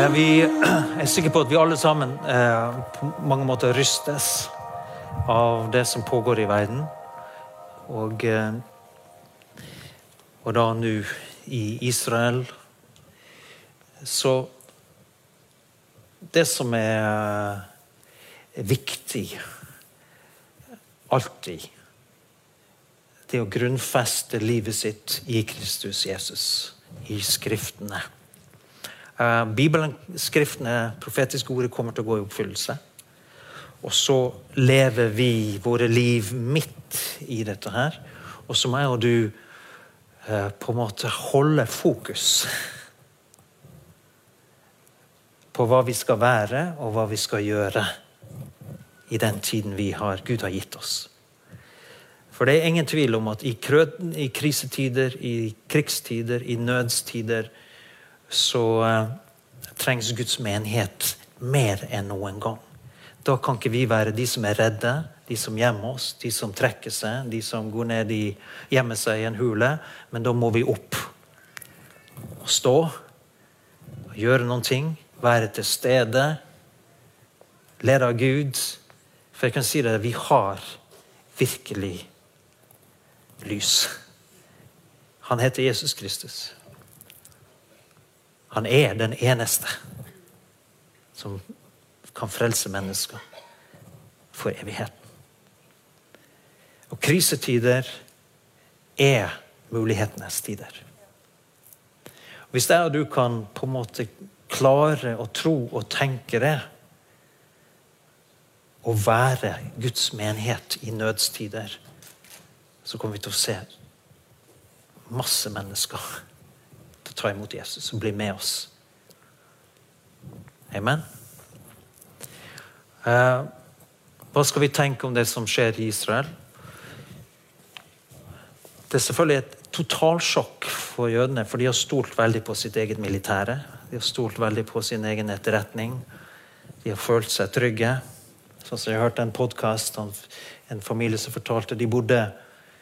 Eh, Vi er sikre på at vi alle sammen eh, på mange måter rystes av det som pågår i verden. Og, eh, og da nå i Israel. Så det som er viktig alltid, det å grunnfeste livet sitt i Kristus Jesus, i Skriftene. Eh, Bibelen, Skriftene, profetiske ordet kommer til å gå i oppfyllelse. Og så lever vi våre liv midt i dette her. Og så må jeg og du eh, på en måte holde fokus på hva vi skal være, og hva vi skal gjøre i den tiden vi har, Gud har gitt oss. For det er ingen tvil om at i, krø, i krisetider, i krigstider, i nødstider, så eh, trengs Guds menighet mer enn noen gang. Da kan ikke vi være de som er redde, de som gjemmer oss, de som trekker seg, de som går ned i gjemmer seg i en hule. Men da må vi opp og stå og gjøre noen ting. Være til stede. Lede av Gud. For jeg kan si det, vi har virkelig lys. Han heter Jesus Kristus. Han er den eneste som kan frelse mennesker for evigheten. Og krisetider er mulighetenes tider. Hvis jeg og du kan på en måte klare å tro og tenke det, å være Guds menighet i nødstider, så kommer vi til å se masse mennesker ta imot Jesus og bli med oss. Amen. Eh, hva skal vi tenke om det som skjer i Israel? Det er selvfølgelig et totalsjokk for jødene, for de har stolt veldig på sitt eget militære. De har stolt veldig på sin egen etterretning. De har følt seg trygge. Sånn som Jeg hørte en podkast en familie som fortalte de bodde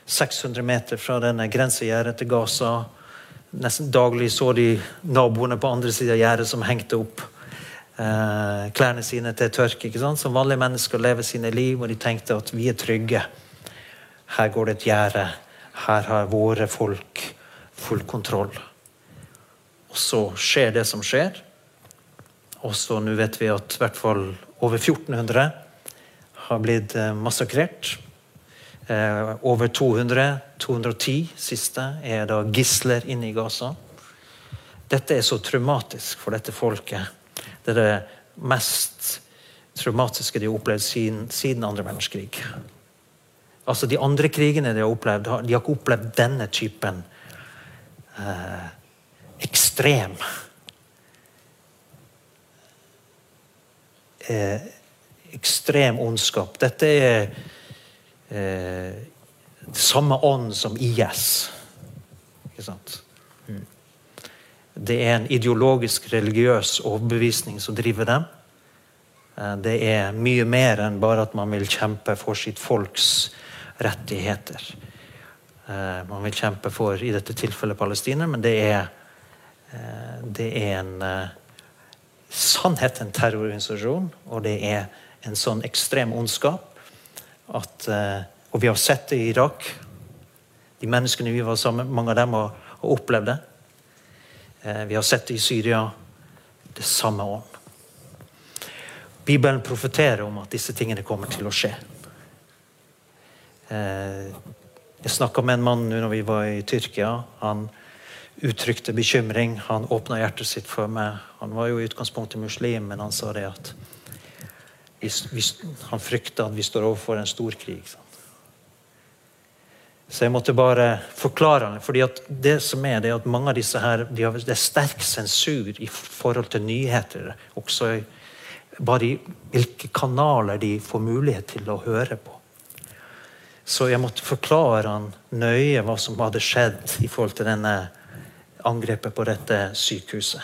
600 meter fra denne grensegjerdet til Gaza. Nesten daglig så de naboene på andre siden av gjerdet som hengte opp eh, klærne sine til tørke. ikke sant? Som vanlige mennesker lever sine liv, og de tenkte at vi er trygge. Her går det et gjerde. Her har våre folk full kontroll. Og så skjer det som skjer. Og så nå vet vi at i hvert fall over 1400 har blitt eh, massakrert. Eh, over 200, 210 siste, er da gisler inne i Gaza. Dette er så traumatisk for dette folket. Det er det mest traumatiske de har opplevd siden, siden andre verdenskrig. Altså De andre krigene de har opplevd, de har ikke opplevd denne typen eh, ekstrem eh, Ekstrem ondskap. Dette er eh, samme ånd som IS. Ikke sant? Mm. Det er en ideologisk, religiøs overbevisning som driver dem. Eh, Det er mye mer enn bare at man vil kjempe for sitt folks rettigheter. Eh, Man vil kjempe for, i dette tilfellet, Palestina, men det er, eh, det er en sannhet en terrororganisasjon, og det er en sånn ekstrem ondskap at eh, Og vi har sett det i Irak. De menneskene vi var sammen med, mange av dem har, har opplevd det. Eh, Vi har sett det i Syria. Det samme ånd. Bibelen profeterer om at disse tingene kommer til å skje. Eh, Jeg snakka med en mann nå når vi var i Tyrkia. Han uttrykte bekymring. Han åpna hjertet sitt for meg. Han var jo i utgangspunktet muslim, men han sa det at han frykta at vi står overfor en stor krig. Så jeg måtte bare forklare ham. fordi det som er det er at mange av disse her, de har, Det er sterk sensur i forhold til nyheter. Også bare i hvilke kanaler de får mulighet til å høre på. Så jeg måtte forklare han nøye hva som hadde skjedd i forhold til denne angrepet på dette sykehuset.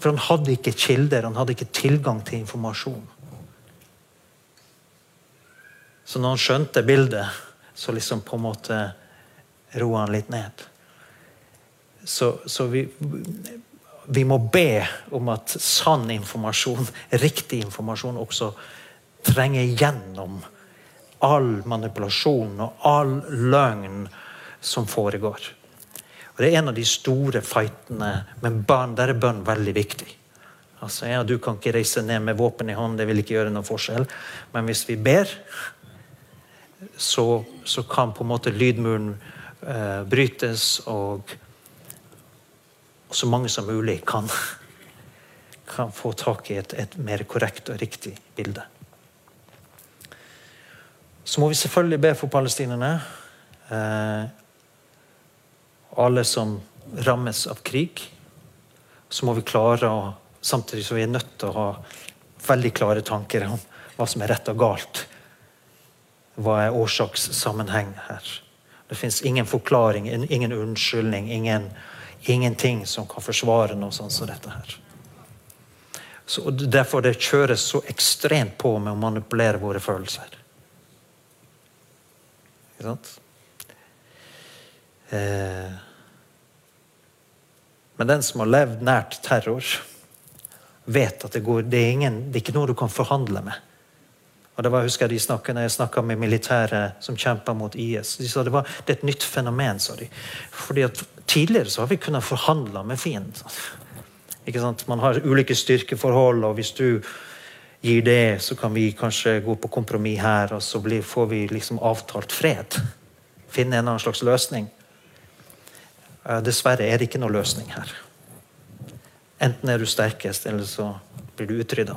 For han hadde ikke kilder, han hadde ikke tilgang til informasjon. Så når han skjønte bildet, så liksom på en måte roa han litt ned. Så, så vi vi må be om at sann informasjon, riktig informasjon, også trenger gjennom all manipulasjon og all løgn som foregår. Og Det er en av de store fightene, men barn, der er bønn veldig viktig. Altså, ja, Du kan ikke reise ned med våpen i hånd, det vil ikke gjøre noen forskjell. Men hvis vi ber, så, så kan på en måte lydmuren eh, brytes, og, så mange som mulig kan, kan få tak i et, et mer korrekt og riktig bilde. Så må vi selvfølgelig be for palestinerne. Eh, alle som rammes av krig. Så må vi klare å Samtidig som vi er nødt til å ha veldig klare tanker om hva som er rett og galt. Hva er årsakssammenheng her? Det fins ingen forklaring, ingen unnskyldning, ingen, ingenting som kan forsvare noe sånt som dette her. Så Derfor det kjøres så ekstremt på med å manipulere våre følelser. Ikke sant? Eh, men den som har levd nært terror, vet at det, går, det, er ingen, det er ikke noe du kan forhandle med. Og det var, husker jeg de snakket, når jeg snakka med militære som kjempa mot IS. De sa det, var, det et nytt fenomen. sa de. Fordi at Tidligere så har vi kunnet forhandle med fienden. Ikke sant? Man har ulike styrkeforhold, og hvis du gir det, så kan vi kanskje gå på kompromiss her, og så blir, får vi liksom avtalt fred. Finne en annen slags løsning. Dessverre er det ikke noe løsning her. Enten er du sterkest, eller så blir du utrydda.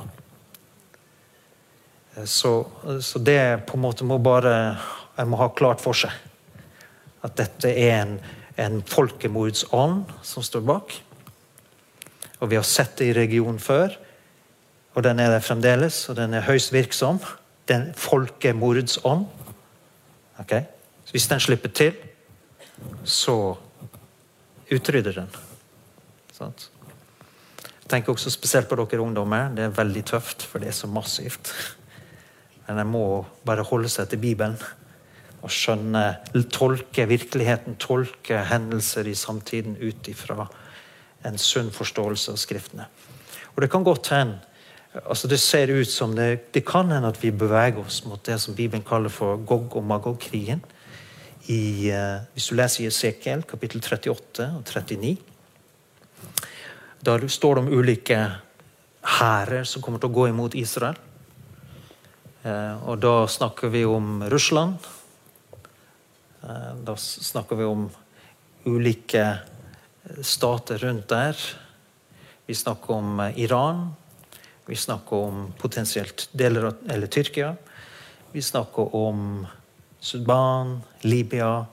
Så, så, det på en måte må bare Jeg må ha klart for seg at dette er en, en folkemordsånd som står bak. Og vi har sett det i regionen før. Og den er der fremdeles, og den er høyst virksom. Den folkemordsånd. Okay? Hvis den slipper til, så utrydder den. Sånt. Jeg tenker også spesielt på dere ungdommer. Det er veldig tøft, for det er så massivt. Men en må bare holde seg til Bibelen og skjønne, tolke virkeligheten, tolke hendelser i samtiden ut ifra en sunn forståelse av Skriftene. Og Det kan godt hende Altså Det ser ut som det, det kan hende at vi beveger oss mot det som Bibelen kaller for Gog og Magog-krigen. Uh, hvis du leser i Esekiel kapittel 38 og 39, da står det om ulike hærer som kommer til å gå imot Israel. Uh, og da snakker vi om Russland. Uh, da snakker vi om ulike stater rundt der. Vi snakker om Iran. Vi snakker om potensielt deler av eller Tyrkia. Vi snakker om Sudan, Libya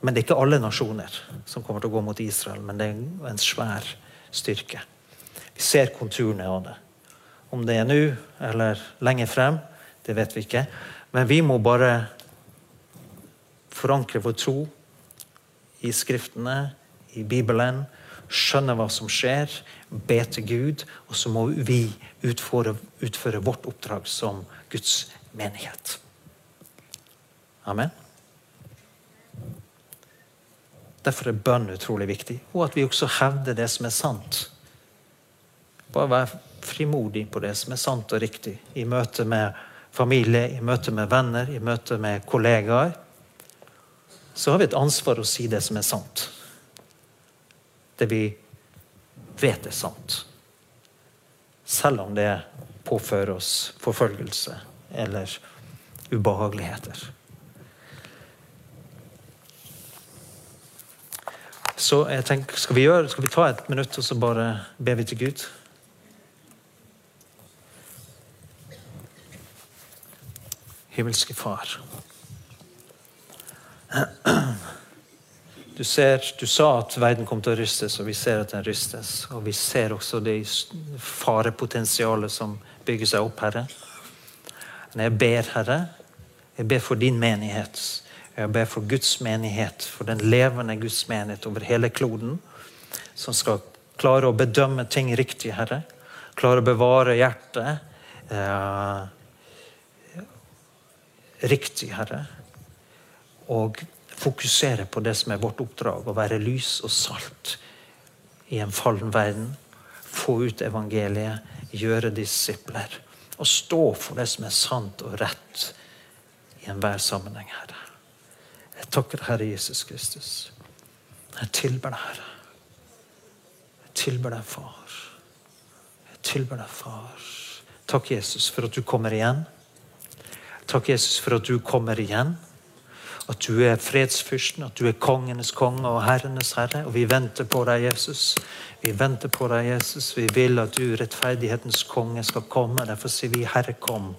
Men det er ikke alle nasjoner som kommer til å gå mot Israel, men det er en svær styrke. Vi ser konturene av det. Om det er nå eller lenger frem, det vet vi ikke. Men vi må bare forankre vår tro i Skriftene, i Bibelen, skjønne hva som skjer, be til Gud, og så må vi utføre, utføre vårt oppdrag som Guds menighet. Amen. Derfor er bønn utrolig viktig, og at vi også hevder det som er sant. Bare vær frimodig på det som er sant og riktig i møte med familie, i møte med venner, i møte med kollegaer. Så har vi et ansvar å si det som er sant det vi vet er sant. Selv om det påfører oss forfølgelse eller ubehageligheter. Så jeg tenker, skal vi, gjøre, skal vi ta et minutt og så bare be vi til Gud? Himmelske Far. Du, ser, du, sa at verden kom til å rystes, og vi ser at den rystes. Og vi ser også det farepotensialet som bygger seg opp, Herre. Men jeg ber, Herre, jeg ber for din menighet. Jeg ber for Guds menighet, for den levende Guds menighet over hele kloden, som skal klare å bedømme ting riktig, Herre. Klare å bevare hjertet eh, riktig, Herre. Og fokusere på det som er vårt oppdrag, å være lys og salt i en fallen verden. Få ut evangeliet, gjøre disipler. Og stå for det som er sant og rett i enhver sammenheng, Herre. Jeg takker Herre Jesus Kristus. Jeg tilber deg, Herre. Jeg tilber deg, Far. Jeg tilber deg, Far. Takk, Jesus, for at du kommer igjen. Takk, Jesus, for at du kommer igjen. At du er fredsfyrsten, at du er kongenes konge og herrenes herre. Og vi venter på deg, Jesus. Vi venter på deg, Jesus. Vi vil at du, rettferdighetens konge, skal komme. Derfor sier vi, Herre, kom.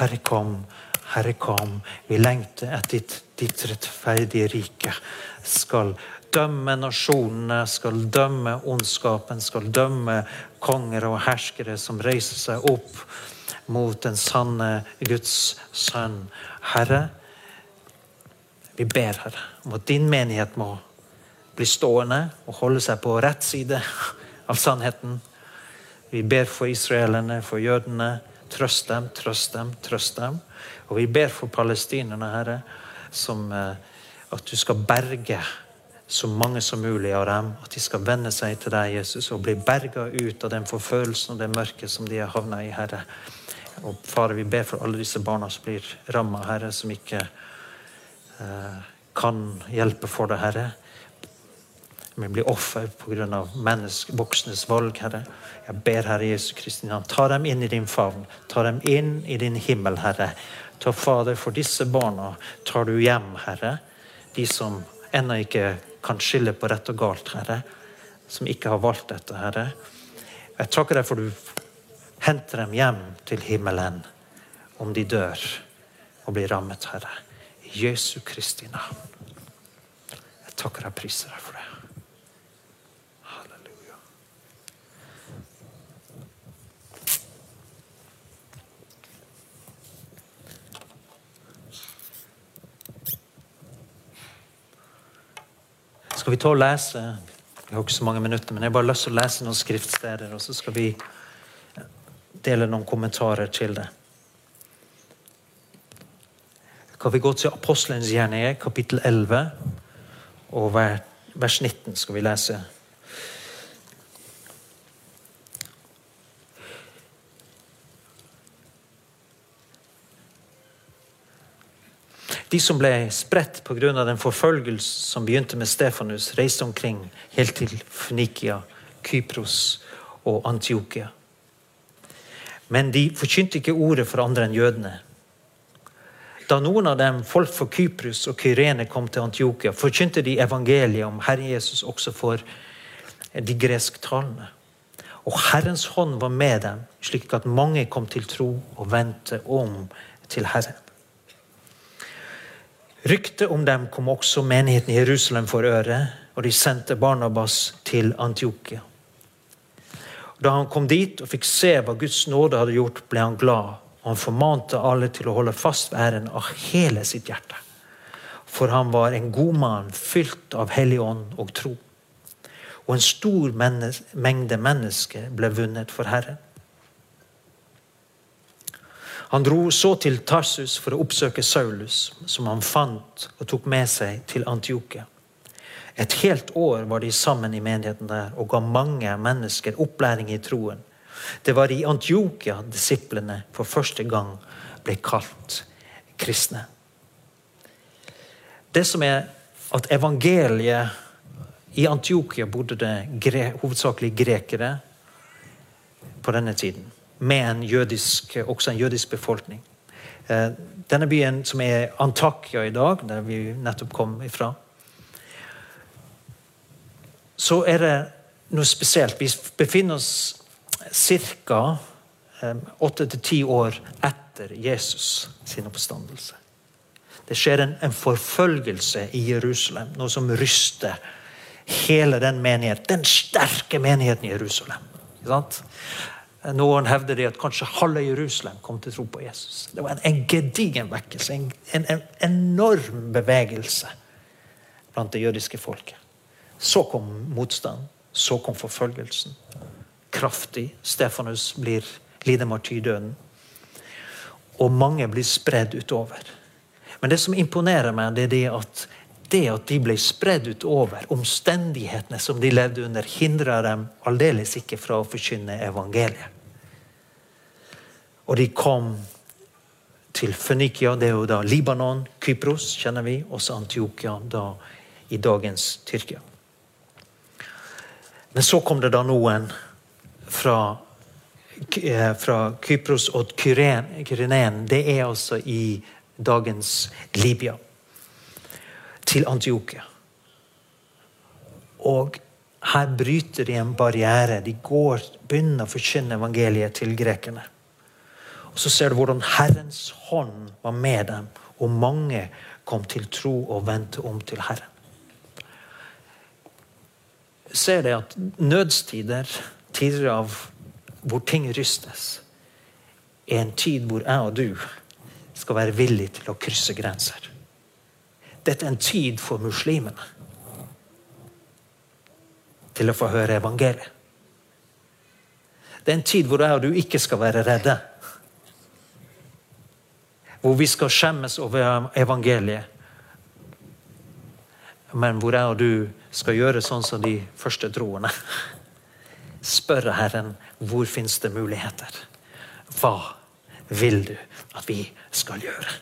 Herre, kom. Herre, kom. Vi lengter etter ditt, ditt rettferdige rike. Skal dømme nasjonene, skal dømme ondskapen, skal dømme konger og herskere som reiser seg opp mot den sanne Guds sønn. Herre, vi ber, Herre, om at din menighet må bli stående og holde seg på rett side av sannheten. Vi ber for israelerne, for jødene. Trøst dem, trøst dem, trøst dem. Og vi ber for palestinerne, Herre, som, eh, at du skal berge så mange som mulig av dem. At de skal vende seg til deg, Jesus, og bli berga ut av den forfølelsen og det mørket som de har havna i, Herre. Og Far, vi ber for alle disse barna som blir ramma, Herre, som ikke Eh, kan hjelpe for det, Herre. Vi blir offer pga. voksnes valg, Herre. Jeg ber Herre Jesus Kristi ta dem inn i din favn. Ta dem inn i din himmel, Herre. Ta Fader, for disse barna tar du hjem, Herre. De som ennå ikke kan skille på rett og galt, Herre. Som ikke har valgt dette, Herre. Jeg takker deg for du henter dem hjem til himmelen om de dør og blir rammet, Herre. I Jesu Kristi navn. Jeg takker og priser deg for det. Halleluja. Skal vi ta og lese Vi har ikke så mange minutter, men jeg har bare lyst til å lese noen skriftsteder, og så skal vi dele noen kommentarer til det kan vi gå til Apostelens gjerninger, kapittel 11, og vers 19 skal vi lese. De som ble spredt pga. den forfølgelse som begynte med Stefanus, reiste omkring helt til Fnikia, Kypros og Antiokia. Men de forkynte ikke ordet for andre enn jødene. Da noen av dem, folk fra Kyprus og Kyrene, kom til Antiokia, forkynte de evangeliet om Herre Jesus også for de gresktalende. Og Herrens hånd var med dem, slik at mange kom til tro og vendte om til Herren. Ryktet om dem kom også menigheten i Jerusalem for øre, og de sendte Barnabas til Antiokia. Da han kom dit og fikk se hva Guds nåde hadde gjort, ble han glad og han formante alle til å holde fast ved æren av hele sitt hjerte. For han var en god mann, fylt av Hellig ånd og tro. Og en stor mennes mengde mennesker ble vunnet for Herren. Han dro så til Tarsus for å oppsøke Saulus, som han fant og tok med seg til Antiokia. Et helt år var de sammen i menigheten der og ga mange mennesker opplæring i troen. Det var i Antiokia disiplene for første gang ble kalt kristne. Det som er at evangeliet I Antiokia bodde det gre, hovedsakelig grekere på denne tiden. Med en jødisk, også en jødisk befolkning. Eh, denne byen som er Antakya i dag, der vi nettopp kom ifra, så er det noe spesielt. Vi befinner oss ca. åtte til ti år etter Jesus sin oppstandelse. Det skjer en, en, forfølgelse i Jerusalem, noe som ryster hele den menigheten, den sterke menigheten i Jerusalem. Noen hevder at kanskje halve Jerusalem kom til å tro på Jesus. Det var en, en gedigen vekkelse, en, en, enorm bevegelse blant det jødiske folket. Så kom motstand, så kom forfølgelsen kraftig. Stefanus blir, lider martyrdøden. Og mange blir spredd utover. Men det som imponerer meg, det er det at det at de ble spredd utover, omstendighetene som de levde under, hindra dem aldeles ikke fra å forkynne evangeliet. Og de kom til Fønikia, det er jo da Libanon, Kypros, kjenner vi, også Antiokia, da i dagens Tyrkia. Men så kom det da noen fra, eh, fra Kypros og Kyrenen. Det er altså i dagens Libya til Antiokia. Og her bryter de en barriere. De går, begynner å forkynne evangeliet til grekerne. Og Så ser du hvordan Herrens hånd var med dem, og mange kom til tro og vendte om til Herren. Ser det at nødstider, tider av hvor ting rystes, er en tid hvor jeg og du skal være villige til å krysse grenser. Dette er en tid for muslimene til å få høre evangeliet. Det er en tid hvor jeg og du ikke skal være redde. Hvor vi skal skjemmes over evangeliet. Men hvor jeg og du skal gjøre sånn som de første troende. Spørre Herren hvor fins det muligheter. Hva vil du at vi skal gjøre?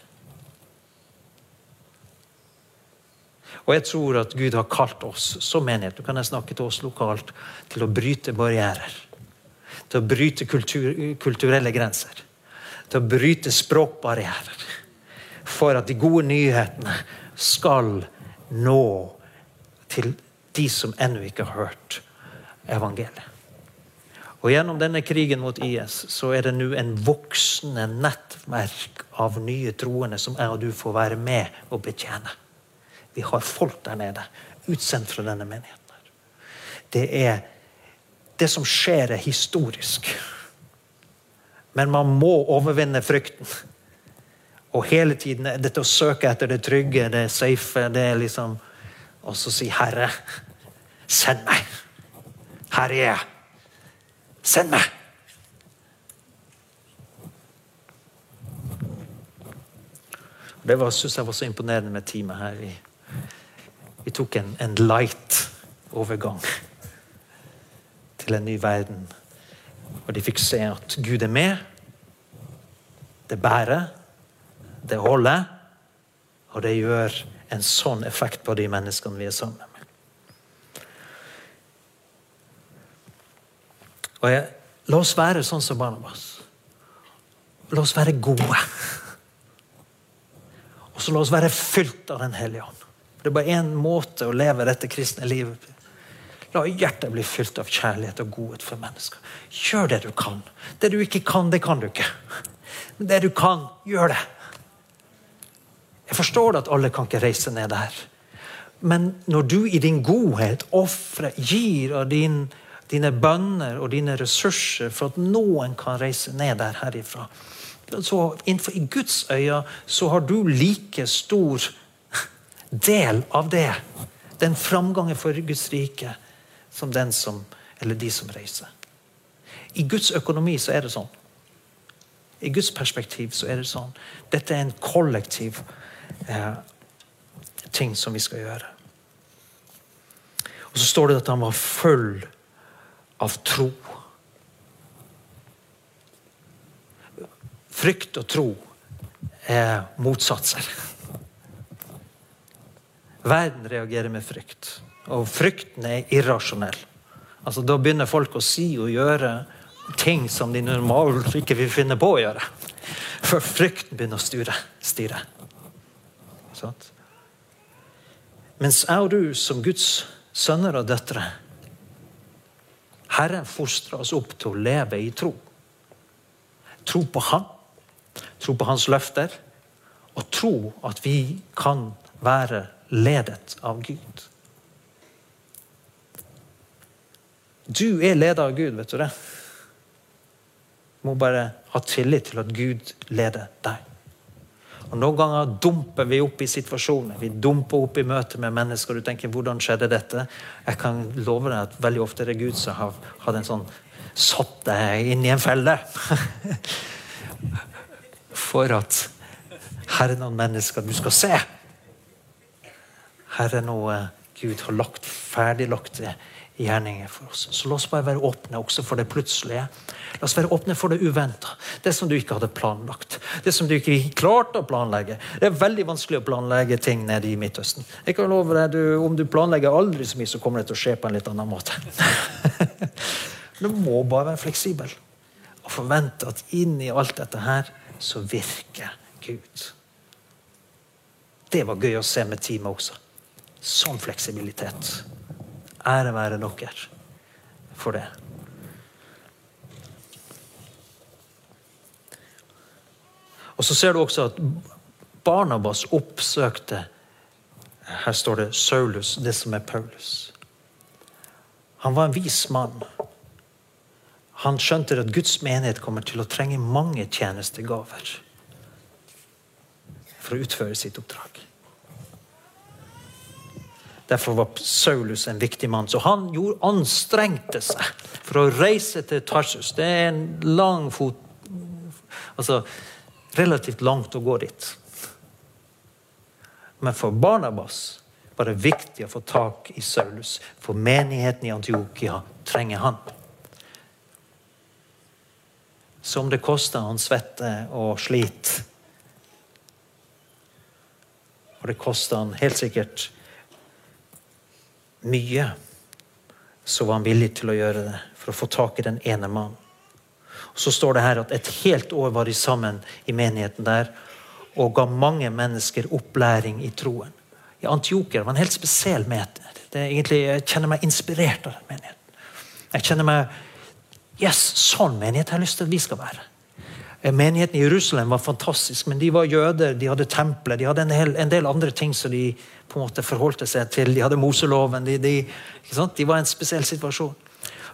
Og jeg tror at Gud har kalt oss som menighet, du kan jeg snakke til oss lokalt, til å bryte barrierer. Til å bryte kultur, kulturelle grenser. Til å bryte språkbarrierer. For at de gode nyhetene skal nå til de som ennå ikke har hørt evangeliet. Og Gjennom denne krigen mot IS så er det nå en voksende nettverk av nye troende som jeg og du får være med og betjene. Vi har folk der nede, utsendt fra denne menigheten. her. Det er Det som skjer, er historisk. Men man må overvinne frykten. Og hele tiden dette å søke etter det trygge, det safe, det er liksom Og så si 'Herre, send meg'. Her er jeg. Send meg. Det var, synes jeg var så imponerende med teamet her. Vi vi tok en, en light overgang til en ny verden. Og de fikk se at Gud er med. Det bærer, det holder, og det gjør en sånn effekt på de menneskene vi er sammen med. Og jeg, La oss være sånn som Barnabas. La oss være gode. Og så la oss være fylt av Den hellige ånd. Det er bare én måte å leve dette kristne livet på. La hjertet bli fylt av kjærlighet og godhet for mennesker. Gjør det du kan. Det du ikke kan, det kan du ikke. Men det du kan, gjør det. Jeg forstår at alle kan ikke reise ned der. Men når du i din godhet ofrer, gir av din, dine bønner og dine ressurser for at noen kan reise ned der herifra, så innenfor i Guds øyne så har du like stor del av det. Den framgangen for Guds rike som den som, eller de som reiser. I Guds økonomi så er det sånn. I Guds perspektiv så er det sånn. Dette er en kollektiv eh, ting som vi skal gjøre. Og så står det at han var full av tro. Frykt og tro er motsatser. Verden reagerer med frykt. Og frykten er irrasjonell. Altså, da begynner folk å si og gjøre ting som de normalt ikke vil finne på å gjøre. For frykten begynner å styre. styre. Sånn? Mens jeg og du som Guds sønner og døtre Herren fostrer oss opp til å leve i tro. Tro på Han, tro på Hans løfter, og tro at vi kan være ledet av Gud. Du er ledet av Gud, vet du det? Du må bare ha tillit til at Gud leder deg. Og Noen ganger dumper vi opp i situasjoner. Vi dumper opp i møte med mennesker. og Du tenker 'hvordan skjedde dette?' Jeg kan love deg at veldig ofte er det Gud som har hatt en sånn satt deg inn i en felle. For at her er noen mennesker du skal se. Her er noe Gud har lagt ferdiglagte gjerninger for oss. Så la oss bare være åpne også for det plutselige. La oss være åpne for det uventa. Det som du ikke hadde planlagt. Det som du ikke klarte å planlegge. Det er veldig vanskelig å planlegge ting nede i Midtøsten. Jeg kan love deg, du, Om du planlegger aldri så mye, så kommer det til å skje på en litt annen måte. du må bare være fleksibel og forvente at inni alt dette her så virker Gud. Det var gøy å se med teamet også. Sånn fleksibilitet. Ære være dere for det. Og Så ser du også at Barnabas oppsøkte Her står det Saulus, det som er Paulus. Han var en vis mann. Han skjønte at Guds menighet kommer til å trenge mange tjenestegaver for å utføre sitt oppdrag. Derfor var Saulus en viktig mann. Så han gjorde, anstrengte seg for å reise til Tarsus. Det er en lang fot Altså relativt langt å gå dit. Men for Barnabas var det viktig å få tak i Saulus. For menigheten i Antiokia trenger han. Så om det koster han svette og slit Og det koster han helt sikkert mye, så var han villig til å gjøre det for å få tak i den ene mannen. Og Så står det her at et helt år var de sammen i menigheten der og ga mange mennesker opplæring i troen. I Antiokia var en helt spesiell menighet. Egentlig, jeg kjenner meg inspirert av den menigheten. Jeg kjenner meg Yes, sånn menighet har jeg lyst til at vi skal være. Eh, menigheten i Jerusalem var fantastisk, men de var jøder, de hadde tempelet, de hadde en hel, en del andre ting som de på en måte forholdte seg til. De hadde Moseloven. De, de, de var i en spesiell situasjon.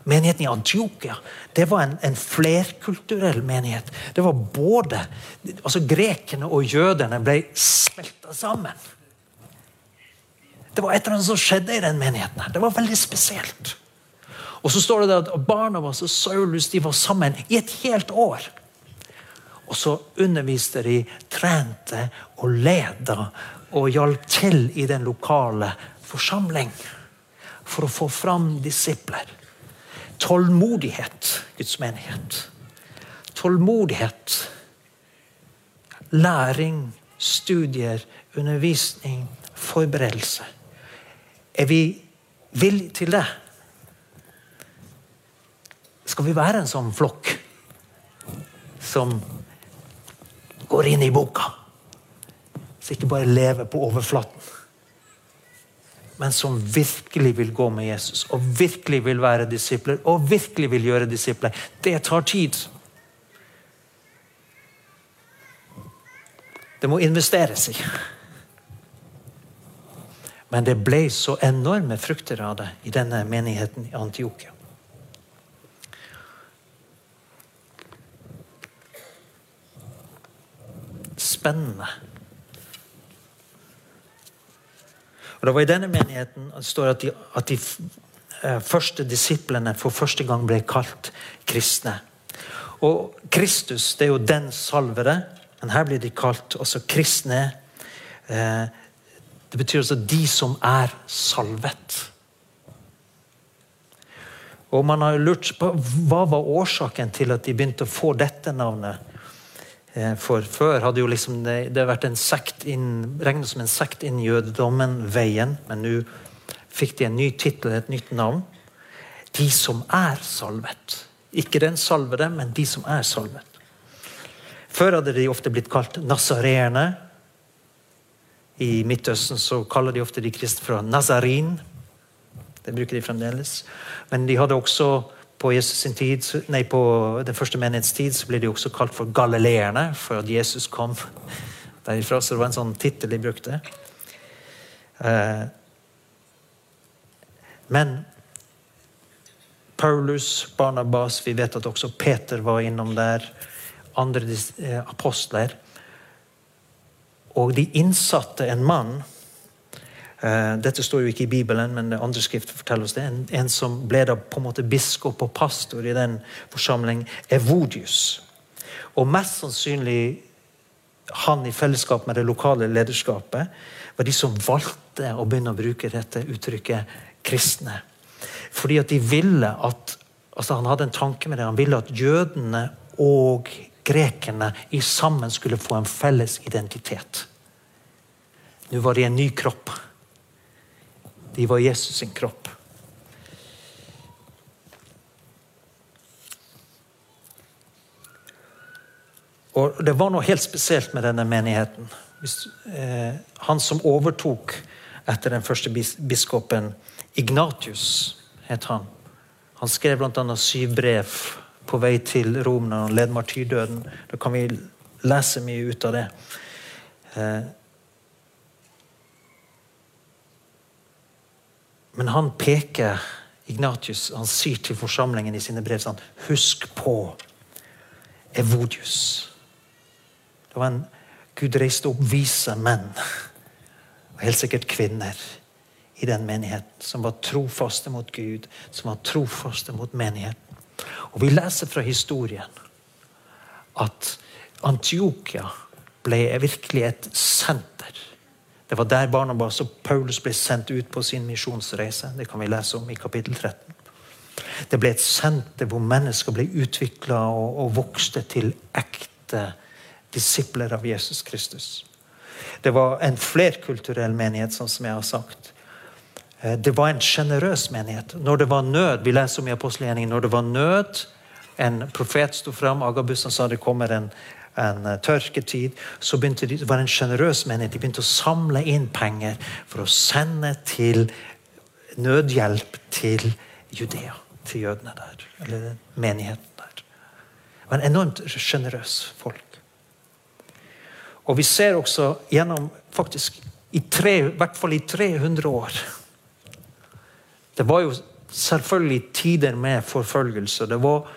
Menigheten i Antiokia det var en, en, flerkulturell menighet. Det var både altså Grekerne og jødene ble smelta sammen. Det var et eller annet som skjedde i den menigheten. her. Det var veldig spesielt. Og så står det at Barnabas og Saulus de var sammen i et helt år. Og så underviste de, trente og leda og hjalp til i den lokale forsamling for å få fram disipler. Tålmodighet, Guds menighet. Tålmodighet. Læring, studier, undervisning, forberedelse. Er vi villige til det? Skal vi være en sånn flokk som går inn i boka. Ikke bare lever på overflaten. Men som virkelig vil gå med Jesus og virkelig vil være disipler og virkelig vil gjøre disipler. Det tar tid. Det må investeres i. Men det ble så enorme frukter av det i denne menigheten i Antiokia. spennende. Og Det var i denne menigheten det står at de, at de eh, første disiplene for første gang ble kalt kristne. Og Kristus det er jo den salvede, men her blir de kalt også kristne. Eh, det betyr altså de som er salvet. Og man har lurt på Hva var årsaken til at de begynte å få dette navnet? Eh, for før hadde jo liksom det, det vært en sekt inn, regnet som en sekt inn jødedommen, Veien. Men nå fikk de en ny tittel, et nytt navn. De som er salvet. Ikke den salvede, men de som er salvet. Før hadde de ofte blitt kalt nasareerne. I Midtøsten så kaller de ofte de kristne for nazarin. Det bruker de fremdeles. Men de hadde også på, tid, nei, på den første menighets tid så ble de også kalt for galileerne, for at Jesus kom derifra. Så det var en sånn tittel de brukte. Eh, men Paulus, Barnabas, vi vet at også Peter var innom der. Andre eh, apostler. Og de innsatte en mann dette står jo ikke i Bibelen, men det andre skrifter forteller oss det. En, en, som ble da på en måte biskop og pastor i den forsamling, Evodius. Og mest sannsynlig han i fellesskap med det lokale lederskapet, var de som valgte å begynne å bruke dette uttrykket kristne. Fordi at de ville at altså Han hadde en tanke med det. Han ville at jødene og grekerne i sammen skulle få en felles identitet. Nå var de en ny kropp. De var Jesus sin kropp. Og Det var noe helt spesielt med denne menigheten. Eh, han som overtok etter den første biskopen, Ignatius, het han. Han skrev bl.a. syv brev på vei til Rom når han led martyrdøden. Da kan vi lese mye ut av det. Men han peker Ignatius han sier til forsamlingen i sine brev sånn Husk på Evodius. Det var en Gud reiste opp vise menn, og helt sikkert kvinner, i den menigheten. Som var trofaste mot Gud, som var trofaste mot menigheten. Og Vi leser fra historien at Antiokia ble virkelig et senter. Det var der Barnabas og Paulus ble sendt ut på sin misjonsreise. Det kan vi lese om i kapittel 13. Det ble et senter hvor mennesker ble utvikla og, og vokste til ekte disipler av Jesus Kristus. Det var en flerkulturell menighet, sånn som jeg har sagt. Eh, det var en sjenerøs menighet. Når det var nød, vi leser om i apostelgjerningen, når det var nød, en profet sto fram, Agabus sa det kommer en, en eh, tørketid, så begynte de, det var en sjenerøs menighet. De begynte å samle inn penger for å sende til nødhjelp til Judea. Til jødene der, eller menigheten der. Det var en enormt sjenerøs folk. Og vi ser også gjennom faktisk i tre, i hvert fall i 300 år Det var jo selvfølgelig tider med forfølgelse. Det var,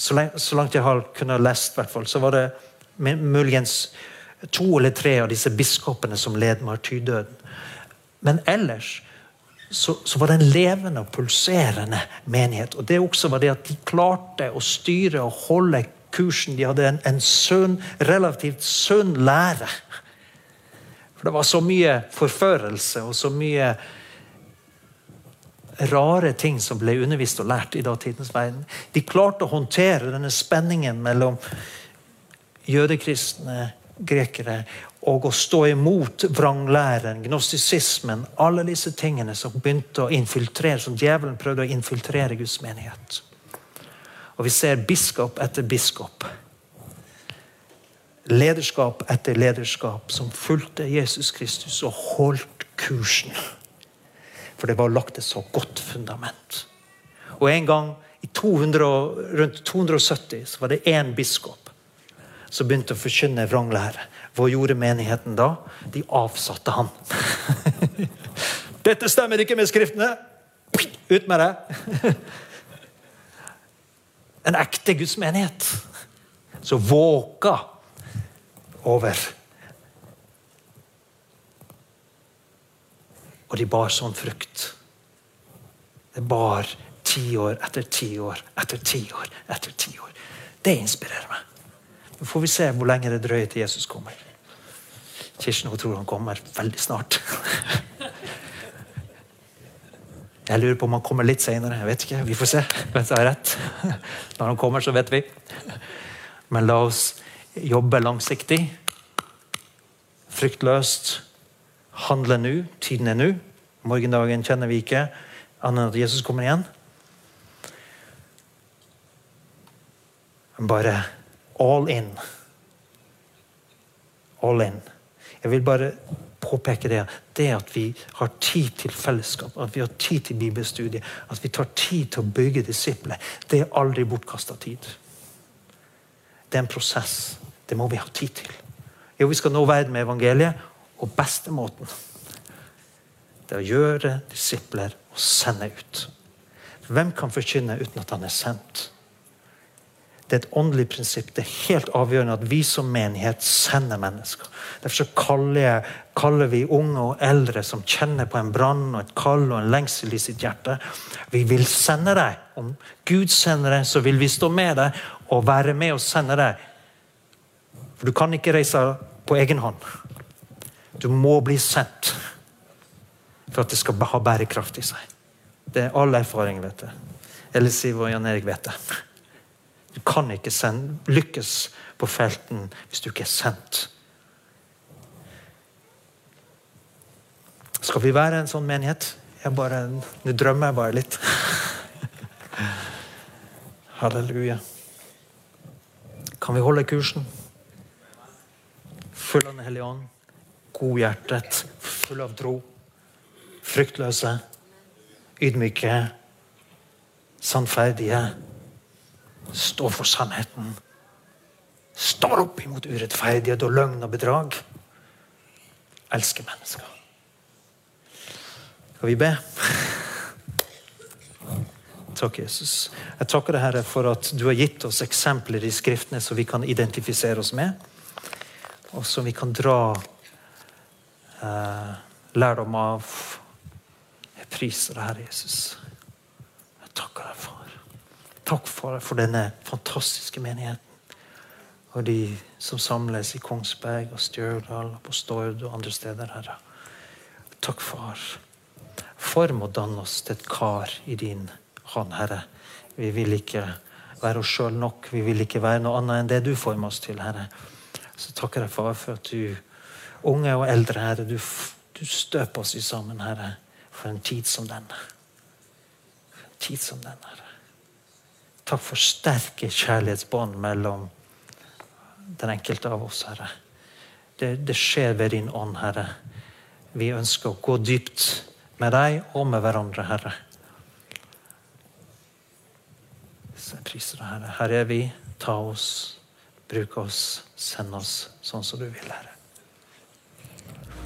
så, langt, jeg har kunnet lest, så var det muligens to eller tre av disse biskopene som led martyrdøden. Men ellers så, så, var det en levende og pulserende menighet. Og det også var det at de klarte å styre og holde kursen. De hadde en, en sunn, relativt sunn lære. For det var så mye forførelse og så mye rare ting som ble undervist og lært i datidens verden. De klarte å håndtere denne spenningen mellom jødekristne, grekere og å stå imot vranglæren, gnostisismen, alle disse tingene som begynte å infiltrere, som djevelen prøvde å infiltrere Guds menighet. Og vi ser biskop etter biskop. Lederskap etter lederskap som fulgte Jesus Kristus og holdt kursen. For det var lagt et så godt fundament. Og en gang i 200, rundt 270 så var det én biskop som begynte å forkynne vranglære. Hva gjorde menigheten da? De avsatte han. Dette stemmer ikke med Skriftene! Ut med det! En ekte gudsmenighet som våka over. Og de bar sånn frukt. Det bar tiår etter tiår etter tiår etter tiår. Det inspirerer meg. Nå får vi se hvor lenge det drøyer til Jesus kommer. Kirsten hun tror han kommer veldig snart. Jeg lurer på om han kommer litt seinere. Vi får se hvem som har rett. Når han kommer, så vet vi. Men la oss jobbe langsiktig. Fryktløst. Handle nå. Tiden er nå. Morgendagen kjenner vi ikke, annet enn at Jesus kommer igjen. Bare all in. All in. Jeg vil bare påpeke det. Det at vi har tid til fellesskap, at vi har tid til bibelstudiet, at vi tar tid til å bygge disipler, det er aldri bortkasta tid. Det er en prosess. Det må vi ha tid til. Jo, vi skal nå verden med evangeliet, og beste måten det er å gjøre disipler og sende ut. Hvem kan forkynne uten at han er sendt? Det er et åndelig prinsipp. Det er helt avgjørende at vi som menighet sender mennesker. Derfor kaller, kaller, vi unge og eldre som kjenner på en brann og et kall og en lengsel i sitt hjerte. Vi vil sende deg. Om Gud sender deg, så vil vi stå med deg og være med og sende deg. For du kan ikke reise på egen hånd. Du må bli sendt for at det skal ha bærekraft i seg. Det er all erfaring, vet du. Eller Siv og Jan Erik vet det. Du kan ikke sende, lykkes på felten hvis du ikke er sendt. Skal vi være en sånn menighet? Jeg bare, Nå drømmer jeg bare litt. Halleluja. Kan vi holde kursen? Full av Den hellige ånd, godhjertet, full av tro. Fryktløse, ydmyke, sannferdige. Stå for sannheten. Står opp imot urettferdighet og løgn og bedrag. Elsker mennesker. Skal vi be? Takk, Jesus. Jeg takker deg, Herre, for at du har gitt oss eksempler i Skriftene som vi kan identifisere oss med, og som vi kan dra eh, lærdom av. Jeg priser deg, Herre Jesus. Jeg takker deg, far. Takk for, for denne fantastiske menigheten. Og de som samles i Kongsberg og Stjørdal og på Stord og andre steder, Herre. Takk, far. Form og danne oss til et kar i din han, Herre. Vi vil ikke være oss sjøl nok. Vi vil ikke være noe annet enn det du former oss til, Herre. Så takker jeg, Far, for at du, unge og eldre, Herre, du, du støper oss sammen, Herre, for en tid som denne. For en tid som denne, Herre. Takk for sterke kjærlighetsbånd mellom den enkelte av oss, Herre. Det, det skjer ved din ånd, Herre. Vi ønsker å gå dypt med deg og med hverandre, Herre. Så jeg priser deg, Herre. Her er vi. Ta oss, bruk oss, send oss sånn som du vil, Herre.